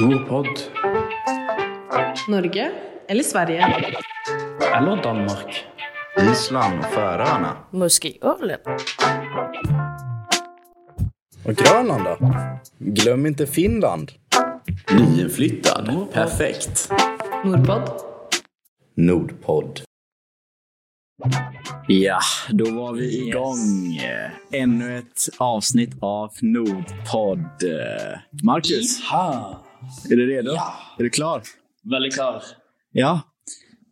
Nordpod. Norge eller Sverige? Eller Danmark. Island och Färöarna. Muskölen. Och Grönland då? Glöm inte Finland. Nyinflyttad. Perfekt. Nordpod. Nordpodd. Ja, då var vi igång. Ännu ett avsnitt av Nordpodd. Marcus, Ha. Är du redo? Ja. Är du klar? Väldigt klar. Ja.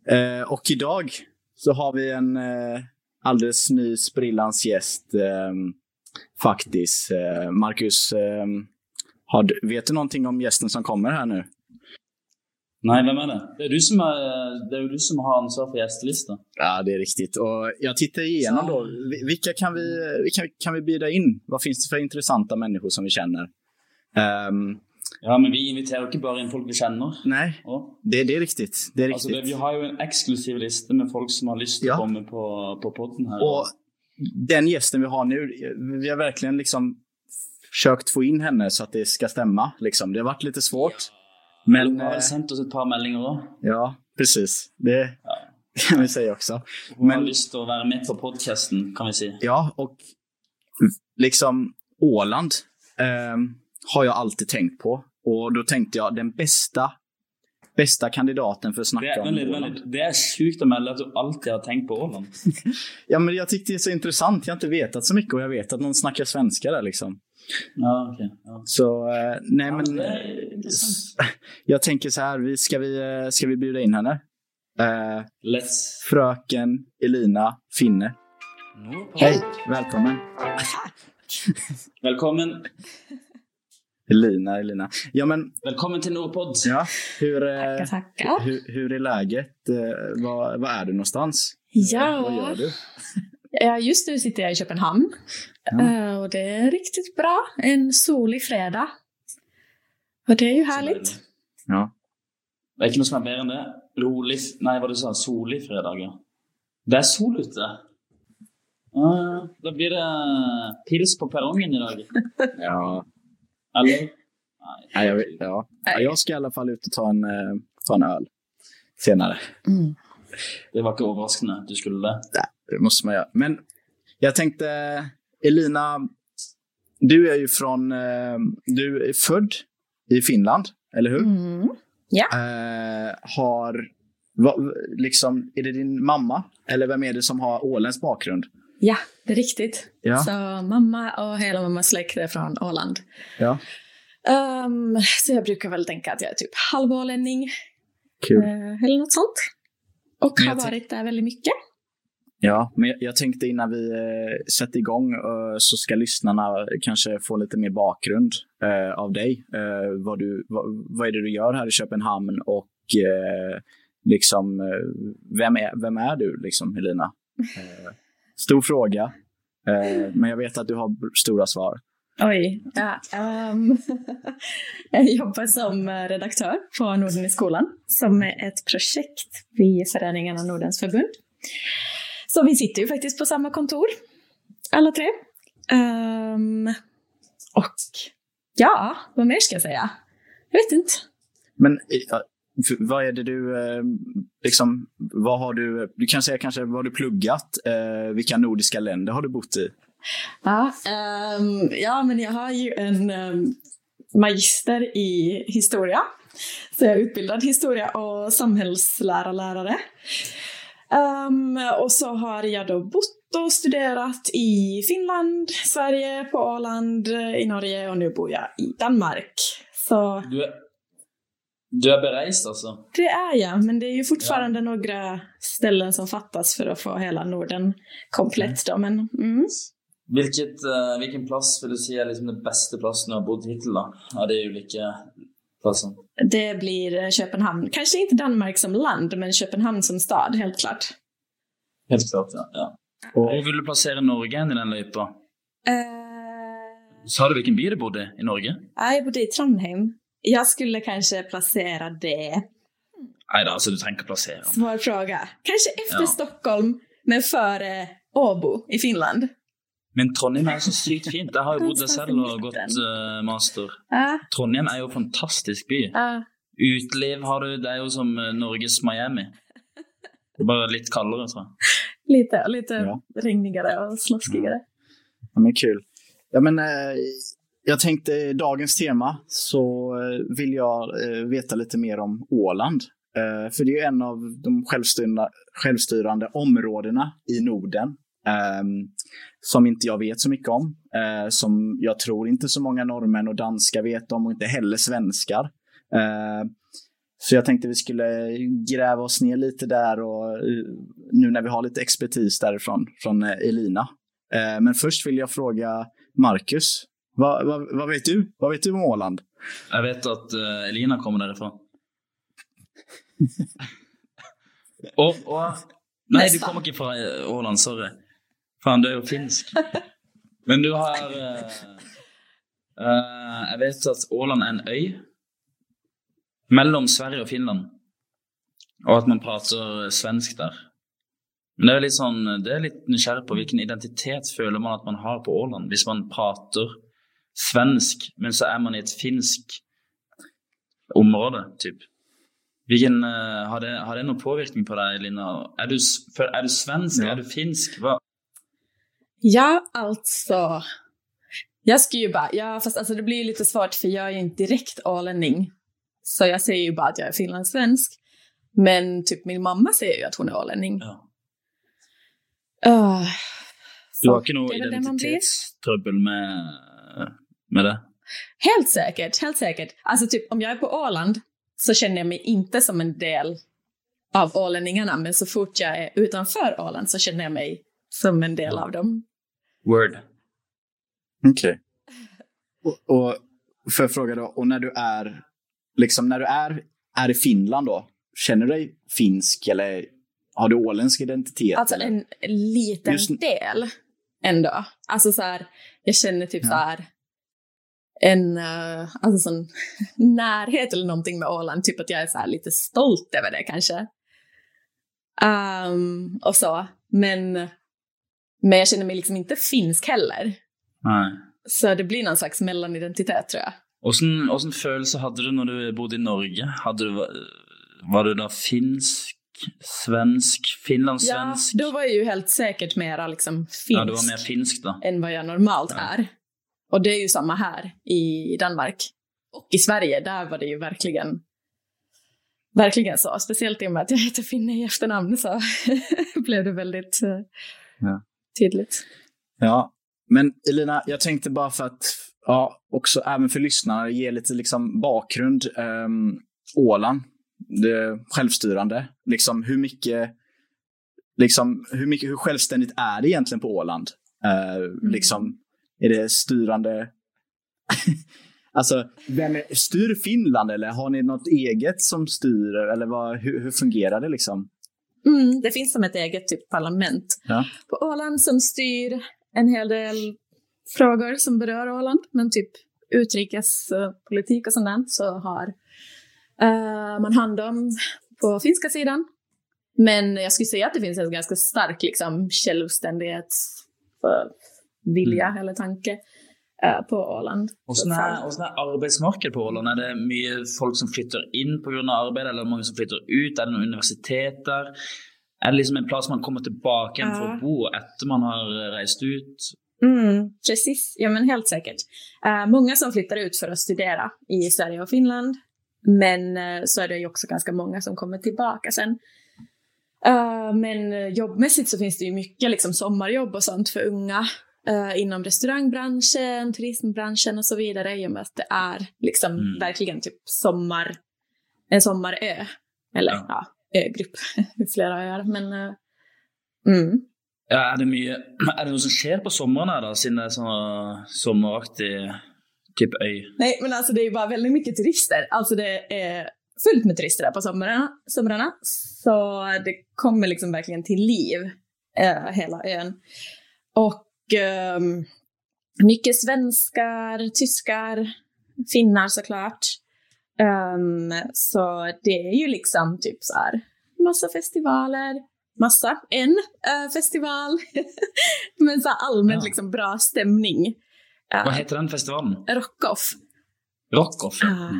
Eh, och idag så har vi en eh, alldeles ny sprillans gäst. Eh, faktiskt. Eh, Marcus, eh, har du, vet du någonting om gästen som kommer här nu? Nej, vem är det? Det är du som, är, det är du som har ansvar för gästlistan. Ja, det är riktigt. Och jag tittar igenom då. Vi- Vilka kan vi, vilka kan vi bjuda in? Vad finns det för intressanta människor som vi känner? Ehm, Ja, men vi inviterar inte bara in folk vi känner. nej, Ja. det, det är riktigt. Det är Alltså, riktigt. det, vi har ju en exklusiv lista med folk som har lust att Ja. komma på, på podden här. Och den gästen vi har nu, vi har verkligen liksom försökt få in henne så att det ska stämma. Liksom. Det har varit lite svårt. Men, Men de har eh, väl sänt oss ett par meldinger också. ja, precis. Det kan vi säga också. Hon har Men- lust att vara med på podcasten, kan vi säga. Ja, och liksom Åland eh, har jag alltid tänkt på. Och då tänkte jag den bästa, bästa kandidaten för att Det snacka är, om väldigt, Åland. väldigt, det är sjukt att melde att du alltid har tänkt på Åland. Ja, men jag tyckte det är så intressant. Jag har inte vetat så mycket och jag vet att någon snackar svenska där liksom. Ja, okej. Ja. Så eh, nej, Ja, men det jag tänker så här. Vi, ska, vi, eh, ska vi bjuda in henne? Eh, Let's. fröken Elina Finne. Hej, välkommen. Välkommen, Elina, Elina. Ja, men välkommen till Nordpodd. ja, hur, eh, Tackar, tackar. hur, hur är läget? Eh, var, var är du någonstans? Ja. Vad gör du? Ja, just nu sitter jag i Köpenhamn. Ja. Eh, Och det är riktigt bra. En solig fredag. Och det är ju härligt. Ja. Det är inte något som är mer än det. Rolig, nej vad du sa, solig fredag. ja. Det är sol ute. Ja, då blir det pils på perrongen idag. Ja. Eller? Nej. Ja, jag, vet- ja. ja, jag ska i alla fall ut och ta en, eh, ta en öl senare. Mm. Det var överraskande att du skulle det. Det måste man göra. Men jag tänkte, Elina, du är ju från, eh, du är född i Finland, eller hur? Mm. Eh, har, vad, liksom, är det din mamma? Eller vem är det som har åländsk bakgrund? Ja, det är riktigt. Ja. Så mamma och hela mammas släkt är från Åland. Ja, Ehm, så jag brukar väl tänka att jag är typ halvålänning. kul. eh, eller något sånt. Och har varit där väldigt mycket. Ja, men jag, jag tänkte innan vi eh, sätter igång eh, så ska lyssnarna kanske få lite mer bakgrund eh, av dig. Eh, vad, du, vad, vad är det du gör här i Köpenhamn och eh, liksom, vem, är, vem är du, liksom, Helena? Stor fråga, eh, men jag vet att du har stora svar. Oj. Ja, ehm, jag jobbar som redaktör på Norden i skolan, som är ett projekt vid Föreningarna Nordens förbund. Så vi sitter ju faktiskt på samma kontor, alla tre. Ehm, och ja, vad mer ska jag säga? Jag vet inte. Men eh, vad är det du, eh, liksom, vad har du, du kan säga kanske vad har du pluggat, eh, vilka nordiska länder har du bott i? Ja, ehm, ja, men jag har ju en um, magister i historia. Så jag är utbildad historia och samhällslärarlärare. Ehm, och så har jag då bott och studerat i Finland, Sverige, på Åland, i Norge och nu bor jag i Danmark. Så Du är, du är berest alltså? det är jag, men det är ju fortfarande några ställen som fattas för att få hela Norden komplett då. Men, mm. Vilket, eh, vilken plats vill du säga är liksom den bästa platsen du har bott hittills då? Ja, det är olika platser. Det blir Köpenhamn. Kanske inte Danmark som land, men Köpenhamn som stad, helt klart. Helt klart, ja. ja. Och, Hvor vill du placera Norge i den löjpa? Uh, Sa du vilken by du bodde i Norge? jag bodde i Trondheim. Jag skulle kanske placera det. Nej då, alltså du tänker placera. Svår fråga. Kanske efter Ja. Stockholm, men före Åbo i Finland. Men Trondheim er så sykt fint. Jeg har bodd der selv og Midten. gått eh, master. Ja, Trondheim er jo en fantastisk by. ja. Uteliv har du, det er jo som eh, Norges Miami. Bare litt kaldere, tror jeg. Lite, lite Ja. regnigare och slaskigare. Ja, men kul. Ja, men, eh, jag tänkte dagens tema så eh, vill jag eh, veta lite mer om Åland. Eh, för det är en av de självstyrande, självstyrande områdena i Norden ehm, som inte jag vet så mycket om. Eh, som jag tror inte så många norrmän och danskar vet om och inte heller svenskar. Eh, så jag tänkte vi skulle gräva oss ner lite där och eh, nu när vi har lite expertis därifrån från eh, Elina. Men först vill jag fråga Marcus. Vad, vad, vad vet du? Vad vet du om Åland? Jeg vet at eh, Elina kommer derifra. og, og Nei, du kommer ikke fra eh, Åland, sorry. Faen, du er jo finsk. Men du har eh, eh, Jeg vet at Åland er en øy mellom Sverige og Finland. Og at man prater svensk der. Men det er litt sånn, det litt nysgjerrig på hvilken identitet føler man at man har på Åland, hvis man prater svensk, men så er man i et finsk område, typ. Hvilken, eh, har, det, har det noen påvirkning på deg, Lina? Er du, for- er du svensk? Ja. Er du finsk? Hva? Ja, alltså. Jag skulle ju bara, ja fast alltså det blir ju lite svårt för jag är ju inte direkt ålänning. Så jag säger ju bara att jag är finlandssvensk. Men typ min mamma säger ju att hon är ålänning. Ja. Uh, Du har är man blir. identitetstrøbbel med, med det? Helt säkert, helt säkert. Alltså typ om jag är på Åland så känner jag mig inte som en del av ålänningarna. Men så fort jag är utanför Åland så känner jag mig som en del av dem. Word. Okej. Och, och för fråga då, och när du är, liksom när du är, är i Finland då, känner du dig finsk eller har du åländsk identitet? Alltså eller? en liten Just- del ändå. Alltså så här, jag känner typ Ja. så här en uh, alltså sån närhet eller någonting med Åland. Typ att jag är så lite stolt över det kanske. Ehm, och så. Men, men jag känner mig liksom inte finsk heller. Nei. Så det blir någon slags mellanidentitet tror jag. Åssen åssen følelse hadde du når du bodde i Norge? Hadde du, var du da finsk, svensk, Ja, finlandssvensk? då var jag ju helt säkert mera liksom finsk. Ja, du var mer finsk, da. än vad jag normalt Ja. är. Och det är ju samma här i Danmark. Och i Sverige, där var det ju verkligen Verkligen så. Speciellt i och med att jag heter Finne i efternamn så blev det väldigt eh, Ja. tydligt. Ja, men Elina, jag tänkte bara för att ja, också även för lyssnarna ge lite liksom bakgrund. Um, Åland, det självstyrande, liksom hur mycket, liksom hur mycket, hur självständigt är det egentligen på Åland? Eh, Liksom, är det styrande? alltså, vem är, styr Finland eller har ni något eget som styr eller vad, hur, hur fungerar det liksom? Mm, det finns som ett eget typ parlament Ja. på Åland som styr en hel del frågor som berör Åland. Men typ utrikespolitik och sånt så har eh, man hand om på finska sidan. Men jag skulle säga att det finns en ganska stark liksom, självständighetsvilja eller tanke eh, på Åland. Hvordan er arbeidsmarkedet på Åland? Er det mye folk som flytter inn pga. arbeid, eller er det mange som flytter ut? Er det noen universiteter? Er det liksom en plass man kommer tilbake igjen for Ja. å bo etter man har reist ut? Mm, precis, ja men helt säkert. Eh, många som flyttar ut för att studera i Sverige och Finland. Men eh, så är det ju också ganska många som kommer tillbaka sen. Eh, men eh, jobbmässigt så finns det ju mycket liksom, sommarjobb och sånt för unga. Eh, inom restaurangbranschen, turismbranschen och så vidare. I och med att det är liksom Mm. verkligen typ sommar, en sommarö. Eller Ja. ja, ögrupp. Flera öar. Men eh, mm. Ja, er, det mye, er det noe som skjer på sommeren her, da, siden det er sånn sommeraktig type øy? Nej, men alltså det är ju bara väldigt mycket turister. Alltså det är fullt med turister där på somrarna. somrarna. Så det kommer liksom verkligen till liv, eh, hela ön. Och mycket svenskar, tyskar, finnar såklart. Ehm, så det är ju liksom typ så här massa festivaler, massa. En eh, festival, men så allmänt Ja. liksom bra stämning. Uh, Vad heter den festivalen? Rockoff. Rockoff. ja. Ah,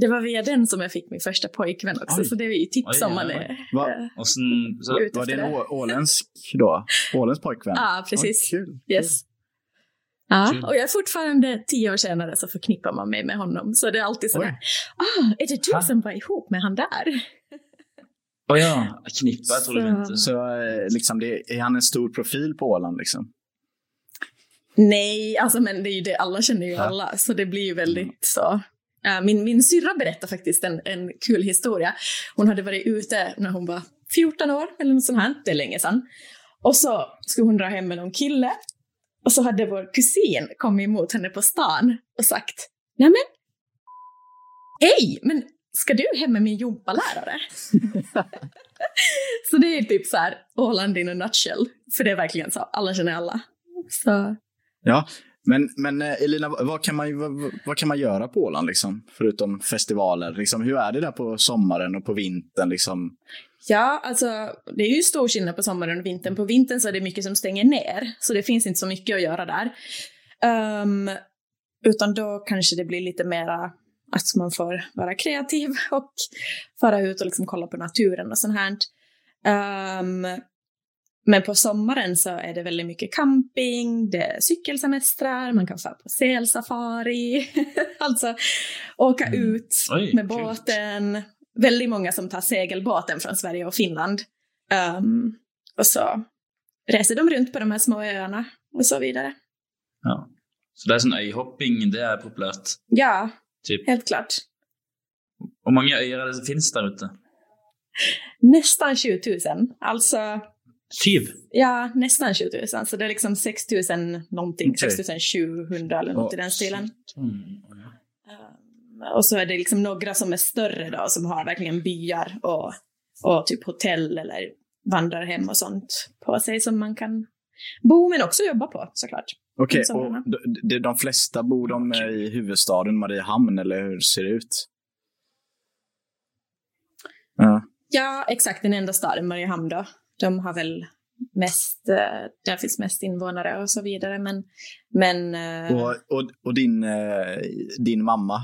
Det var via den som jag fick min första pojkvän också, Oj. så det är ju tips om man är Va? eh, Och sen, så, Var det en åländsk då? Åländsk pojkvän? Ja, precis. Oj, kul. Yes. Ja, och jag är fortfarande tio år senare så förknippar man mig med honom. Så det är alltid sådär, ah, är det du Ha? som var ihop med han där? Åh ja, Knippa, jag tror du Så- eh, liksom, det, är han en stor profil på Åland? Liksom? Nej, alltså men det är ju det, alla känner ju Ja. alla, så det blir ju väldigt så. Eh, min, min syrra berättade faktiskt en, en kul historia. Hon hade varit ute när hon var 14 år eller något sånt här, det är länge sedan. Och så skulle hon dra hem med någon kille. Och så hade vår kusin kommit emot henne på stan och sagt Nej men, hej, men ska du hem med min jobbalärare? så det är typ så här Åland in a nutshell. För det är verkligen så, alla känner alla. Så Ja, men, men eh, Elina, vad kan, man, vad, vad kan man göra på Åland, liksom, förutom festivaler? Liksom, hur är det där på sommaren och på vintern? Liksom? Ja, alltså det är ju stor skillnad på sommaren och vintern. På vintern så är det mycket som stänger ner, så det finns inte så mycket att göra där. Um, utan då kanske det blir lite mera att man får vara kreativ och fara ut och liksom kolla på naturen och sånt här. Um, men på sommaren så är det väldigt mycket camping, det är cykelsemestrar, man kan fara på selsafari, alltså åka ut Oj, med kul. båten. Väldigt många som tar segelbåten från Sverige och Finland. Ehm, och så reser de runt på de här små öarna och så vidare. Ja. Så det är sån öjhopping, det är populärt. Ja, Typ. helt klart. Hur många öar finns där ute? Nästan 20 000. Alltså, Typ. ja, nästan 20 000. Så det är liksom 6 000 någonting, Okej. 6 700 eller något i den stilen. Ehm, och så är det liksom några som är större då, som har verkligen byar och, och typ hotell eller vandrarhem och sånt på sig som man kan bo men också jobba på såklart. Okej, somrarna. och de, de, flesta bor de eh, i huvudstaden Mariehamn, eller hur ser det ut? Ja. Ja, exakt. Den enda staden, Mariehamn då. De har väl mest, eh, där finns mest invånare och så vidare. Men, men eh, Och, och, och din, eh, din mamma,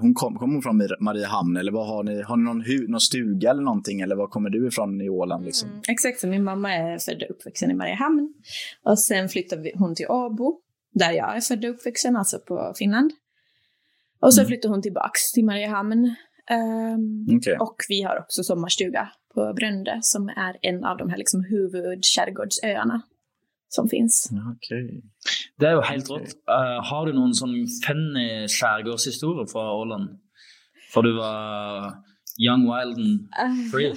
hon kom, kom hon från Mar- Mariehamn, eller vad har ni? Har ni någon, hu, någon stuga eller någonting, eller var kommer du ifrån i Åland? Liksom? Mm, exakt, så min mamma är född och uppvuxen i Mariehamn. Och sen flyttade hon till Åbo, där jag är född och uppvuxen, alltså på Finland. Och så Mm. flyttade hon tillbaks till Mariehamn. Ehm, Okej. Och vi har också sommarstuga på Brönde som är en av de här liksom huvudskärgårdsöarna som finns. Okej. Det är ju helt rått. Eh, har du någon sån funny skärgårdshistoria från Åland? För du var young, wild and free.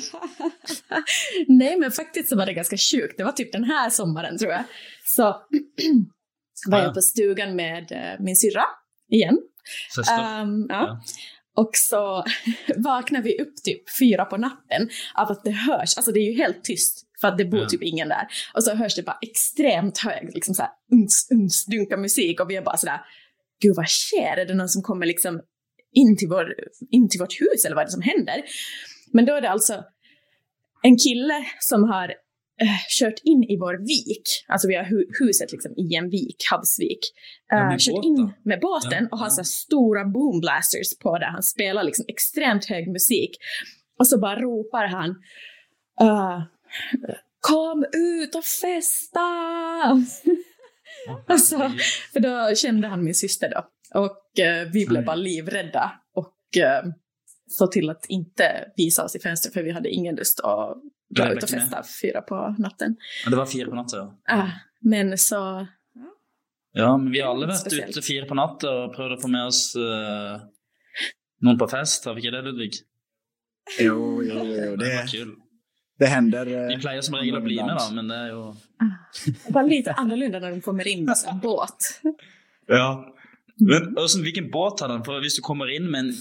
Nej, men faktiskt så var det ganska sjukt. Det var typ den här sommaren tror jag. Så var Ah. jag på stugan med eh, min syrra igen. Ehm, ja. Ja. Och så vaknar vi upp typ fyra på natten av att det hörs, alltså det är ju helt tyst för att det bor Ja. typ ingen där. Och så hörs det bara extremt hög, liksom såhär uns, uns, dunka musik och vi är bara sådär, gud vad sker? Är det någon som kommer liksom in till, vår, in till vårt hus eller vad är det som händer? Men då är det alltså en kille som har kört in i vår vik, alltså vi har hu huset liksom i en vik, havsvik, eh, med kört båt in med båten Ja, och har ja. så stora boomblasters på där han spelar liksom extremt hög musik. Och så bara ropar han eh, Kom ut och festa! alltså, för då kände han min syster då. Och eh, vi blev bara livrädda och eh, såg till att inte visa oss i fönstret för vi hade ingen lust att dra ut och festa fyra på natten. Ja, det var fyra på natten. Ja. Ah, men så, ja, men vi har alla varit ute fyra på natten och prövat att få med oss uh, någon på fest. Har vi inte det, Ludvig? Jo, jo, jo. Det var Det, kul. det händer. eh, Vi plejer som regel att bli med, då, men det är ju... det var lite annorlunda när de kommer in med en båt. Ja. Men alltså, vilken båt hade han? För hvis du kommer in med en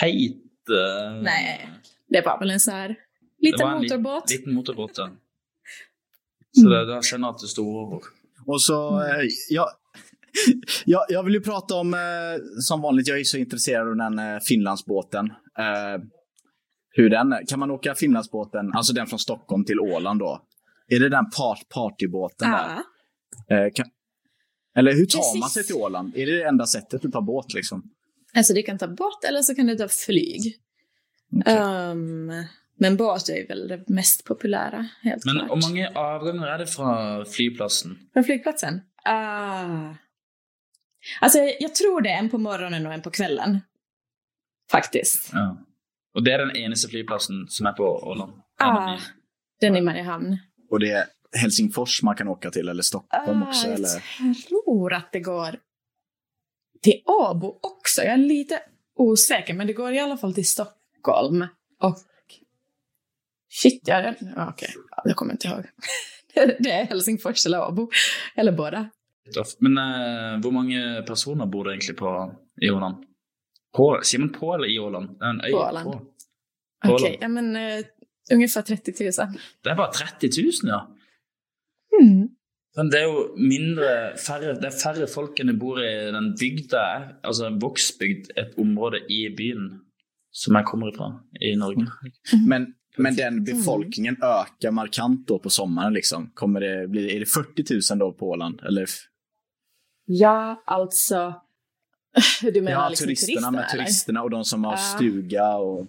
heit... eh, Nej, det var väl en så här liten motorbåt. Liten motorbåt, ja. Så Mm. det, det känner jag att det står över. Och så, eh, jag, jag, jag vill ju prata om, eh, som vanligt, jag är så intresserad av den eh, Finlandsbåten. Eh, hur den, kan man åka Finlandsbåten, alltså den från Stockholm till Åland då, är det den part, partybåten Ja. där? Eh, kan, eller hur tar man Precis. sig till Åland? Är det det enda sättet att ta båt liksom? Alltså du kan ta båt eller så kan du ta flyg. Okej. Ehm, men båt är väl det mest populära, helt Men klart. hvor mange avganger er det fra flyplassen? Från flygplatsen? Ah. Alltså jag tror det är en på morgonen och en på kvällen. Faktiskt. Ja. Og det er den eneste flyplassen som er på Åland? Ah, den i Mariehamn. Och det är Helsingfors man kan åka till eller Stockholm Ah, också? jag Eller? tror att det går till Åbo också. Jag är lite osäker, men det går i alla fall till Stockholm. Och... Shit, jag... ja, Okej, ja, jag kommer inte ihåg. det är Helsingfors eller Åbo. Eller båda. Men eh, hvor mange personer bor det egentlig på, i Åland? På, sier man på eller i Åland? En øy. På Åland. Okej, Åland. ja, men eh, ungefär 30 000. Det er bare 30 000, ja. Mm. Men det er jo mindre, færre, det er færre folk enn det bor i den bygda, altså en voksbygd, et område i byen som jeg kommer ifra i Norge. Men, men den befolkningen ökar markant då på sommaren liksom. Kommer det bli, är det 40 000 då på Åland? Eller? Ja, alltså... Du menar Ja, liksom turisterna med eller? turisterna och de som har Ja. stuga och...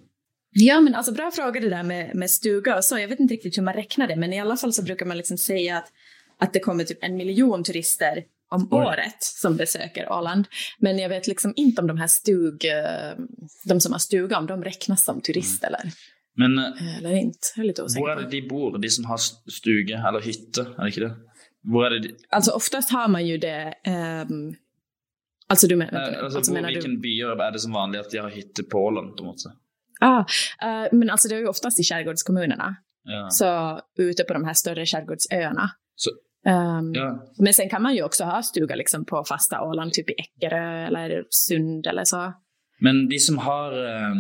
Ja, men alltså bra fråga det där med, med stuga och så. Jag vet inte riktigt hur man räknar det, men i alla fall så brukar man liksom säga att, att det kommer typ en miljon turister om Oj. året som besöker Åland. Men jag vet liksom inte om de här stug... eh, De som har stuga, om de räknas som turist eller, Men eh, eller inte. Jag är lite osäker er på. det de bor, de som har stuge eller hytte, er det ikke det? Hvor er det de, Alltså oftast har man ju det... ehm, alltså du menar... eh, altså, alltså hvor, menar du... hvilken byer er det som vanlig at de har hytte på Åland, på? Ah, eh, men alltså det är ju oftast i skärgårdskommunerna. Ja. Så ute på de här större skärgårdsöarna. Så- Ehm, ja. Men sen kan man ju också ha stuga liksom på fasta Åland, typ i Eckerö eller Sund eller så. Men de som har, eh,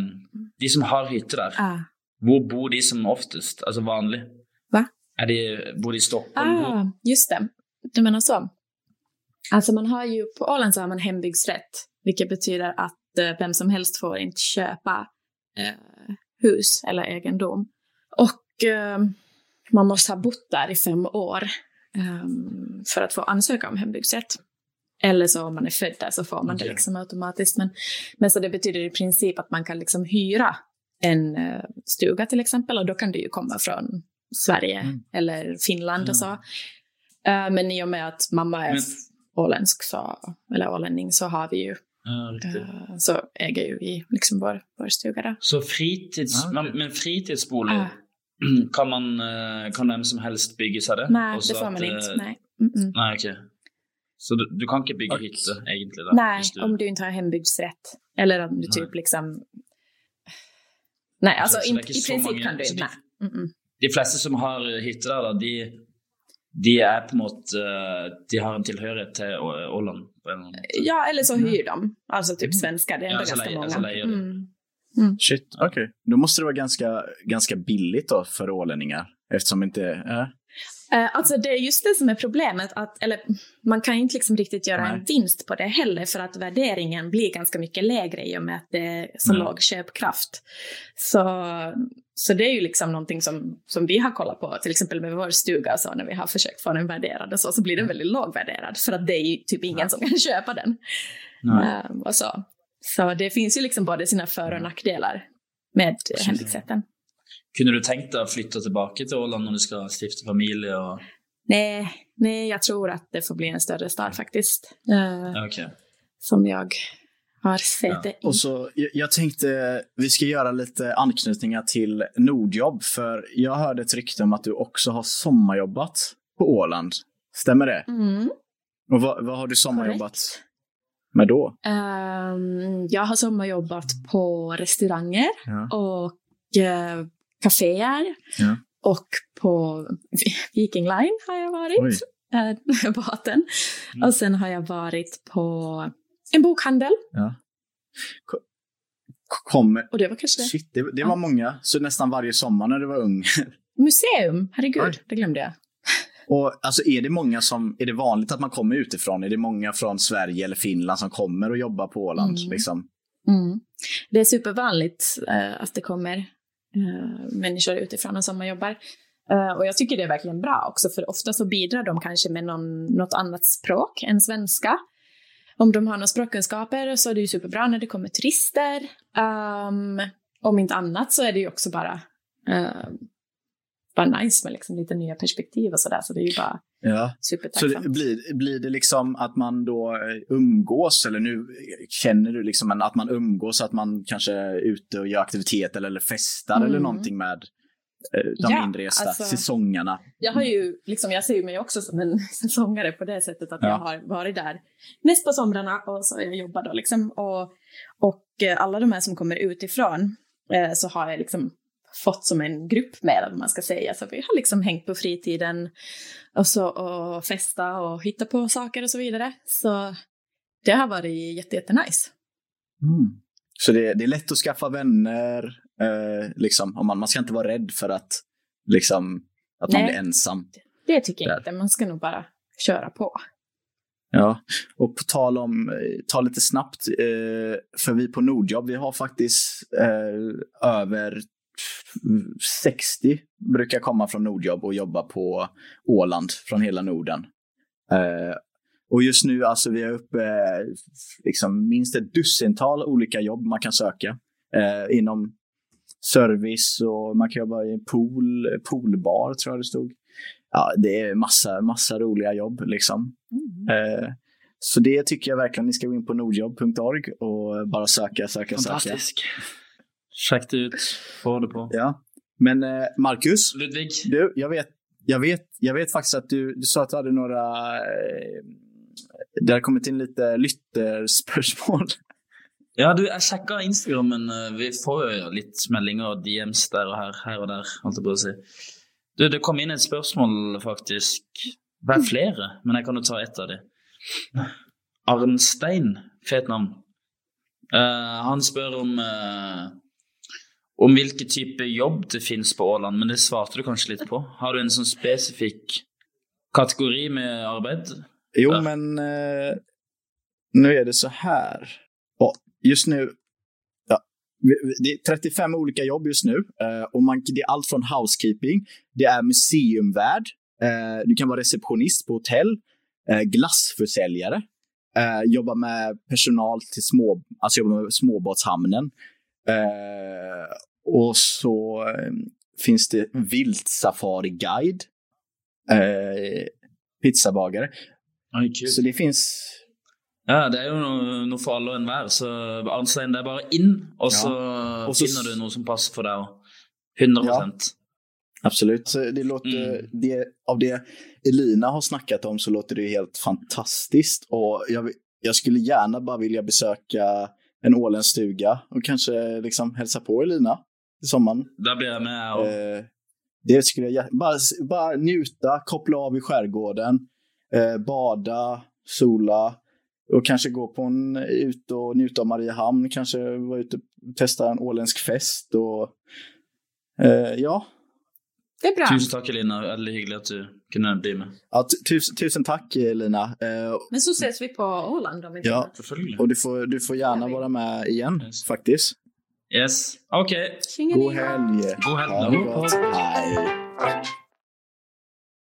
de som har hytte der, Ah, hvor bor de som oftest? Altså vanlig? Va? Er de, bor de i Stockholm? Ah just det. Du menar så. Alltså man har ju, på Åland så har man hembygdsrätt, vilket betyder att eh, vem som helst får inte köpa eh, hus eller egendom. Och eh, man måste ha bott där i fem år eh, för att få ansöka om hembygdsrätt. Eller så om man är född där så får man det Okej. liksom automatiskt. Men, men så det betyder i princip att man kan liksom hyra en eh, stuga till exempel och då kan det ju komma från Sverige Mm. eller Finland Ja. och så. Eh, men i och med att mamma är Men- åländsk så, eller ålänning så har vi ju, Ja, eh, så äger ju vi liksom vår, vår stuga där. Så fritids, Ja, men, men fritidsbolig, Ah. kan, man, kan hvem som helst bygge seg det? Nej, så det får man eh, inte. Nej. Mm-mm. Nei, ok. Så du, du kan ikke bygge Oj. hytte, egentlig? da? Nej, du- om du inte har hembygdsrätt. Eller om du Nej. typ liksom... Nej, så det är inte, inte i princip många- kan du inte. Mm-mm. De fleste som har hytte der, de, de er på en måte eh, De har en tilhørighet til Å- Åland? Ja, eller så hyr de. Alltså typ svenskar, det är ändå Ja, ganska många. så lejer de. Mm. Shit, okej. Då måste det vara ganska, ganska billigt då för ålänningar. Eftersom inte... Äh. Eh, alltså det är just det som är problemet, att, eller man kan inte liksom riktigt göra Nej. en vinst på det heller, för att värderingen blir ganska mycket lägre i och med att det är så Mm. låg köpkraft. Så, så det är ju liksom någonting som, som vi har kollat på, till exempel med vår stuga, så när vi har försökt få den värderad och så, så blir den väldigt lågvärderad, för att det är ju typ ingen som kan köpa den. Nej. Eh, och så. så det finns ju liksom både sina för och nackdelar med hembygdsrätten. Kunne du tenkt deg å flytte tilbake til Åland når du skal stifte familie? Og... Nej, nej, jag tror att det får bli en större stad faktiskt. Eh, Ja, ok. som jag har sett det i. Och så, jag, jag tänkte vi ska göra lite anknytningar till Nordjobb. För jag hörde ett rykte om att du också har sommarjobbat på Åland. Stämmer det? Mm. Och vad, vad har du sommarjobbat med då? Ehm, jag har sommarjobbat på restauranger Ja. och uh, kaféer. Ja. Och på Viking Line har jag varit, uh, båten. Mm. Och sen har jag varit på en bokhandel. Ko- Kommer... Och det var kanske det. Shit, det, det Ja. var många. Så nästan varje sommar när du var ung. Museum, herregud, Oj. det glömde jag. Och alltså är det många som, är det vanligt att man kommer utifrån? Är det många från Sverige eller Finland som kommer och jobbar på Åland? Mm. Liksom? Mm. Det är supervanligt eh, att det kommer eh, människor utifrån och som jobbar. Eh, och jag tycker det är verkligen bra också, för ofta så bidrar de kanske med någon, något annat språk än svenska. Om de har några språkkunskaper så är det ju superbra när det kommer turister. Um, om inte annat så är det ju också bara, uh, bara nice med liksom lite nya perspektiv och sådär. Så det är ju bara Ja. Så supertacksamt. det, blir, blir det liksom att man då eh, umgås, eller nu känner du liksom att man umgås, att man kanske är ute och gör aktiviteter eller festar Mm. eller någonting med eh, de Ja, inresta alltså- säsongerna? Jag har ju, liksom, jag ser ju mig också som en säsongare på det sättet att Ja. jag har varit där mest på somrarna och så jag jobbar då liksom. Och, och eh, alla de här som kommer utifrån eh, så har jag liksom fått som en grupp med, vad man ska säga. Så vi har liksom hängt på fritiden och, så, och festa och hitta på saker och så vidare. Så det har varit jätte, jätte nice. Mm. Så det, det är lätt att skaffa vänner, eh, liksom, om man, man ska inte vara rädd för att, liksom, att man Nej. blir ensam. Det tycker jag Där. inte, man ska nog bara köra på. Ja, och på tal om, eh, ta lite snabbt, eh, för vi på Nordjobb, vi har faktiskt eh, över 60 brukar komma från Nordjobb och jobba på Åland från hela Norden. Eh, och just nu, alltså vi är uppe eh, liksom minst ett dussintal olika jobb man kan söka eh, inom service och man kan jobba i en pool, poolbar tror jag det stod. Ja, det är massa, massa roliga jobb liksom. Eh, så det tycker jag verkligen ni ska gå in på nordjobb.org och bara söka, söka, söka. Fantastisk. Sjekk det ut. Få det på. Ja. Men eh, Marcus, Ludvig? du, jag vet, jag, vet, jag vet faktiskt att du, du sa att du hade några... Eh, det har kommit in lite lytterspörsmål. Ja, du, jeg sjekka Instagram, men eh, vi får jo litt meldinger og DMs der og her, her og der. holdt jeg på å si. Du, det kom inn et spørsmål, faktisk. Det er flere, men jeg kan jo ta ett av de. Arnstein, fet navn. Eh, han spør om eh, om hvilken type jobb det finnes på Åland, men det svarte du kanskje litt på. Har du en sånn spesifikk kategori med arbeid? Jo, Ja. men eh, nu är det så här. Och just nu, ja, det är 35 olika jobb just nu. Eh, och man, det är allt från housekeeping, det är museumvärd, eh, du kan vara receptionist på hotell, eh, glassförsäljare, eh, jobba med personal till små, alltså jobba med småbåtshamnen. Och så eh, finns det viltsafari-guide, eh, pizzabagare. Oi. Så det finns... Ja, det er jo noe, noe for alle og enhver. Så Arnstein, det er bare inn, og så, Og så- finner du noe som passer for deg òg. 100% Absolut. Så det låter, Mm. det, av det Elina har snackat om så låter det helt fantastiskt. Och jag, jag skulle gärna bara vilja besöka en åländsk stuga och kanske liksom hälsa på Elina sommaren. Da blir jeg med. Og, Eh, det skulle jag bara, bara njuta, koppla av i skärgården, eh, bada, sola och kanske gå på en ut och njuta av Mariehamn, kanske vara ute och testa en åländsk fest och eh, ja, Det är bra. Tusen takk, Elina. Veldig hyggelig at du kunne bli med. Ja, tu- tusen, tusen tack Lina. Eh, Men så ses vi på Åland om inte Ja. och du får, du får gärna vara med igen Yes. faktiskt. Yes. Okay. Go hand, yeah. Go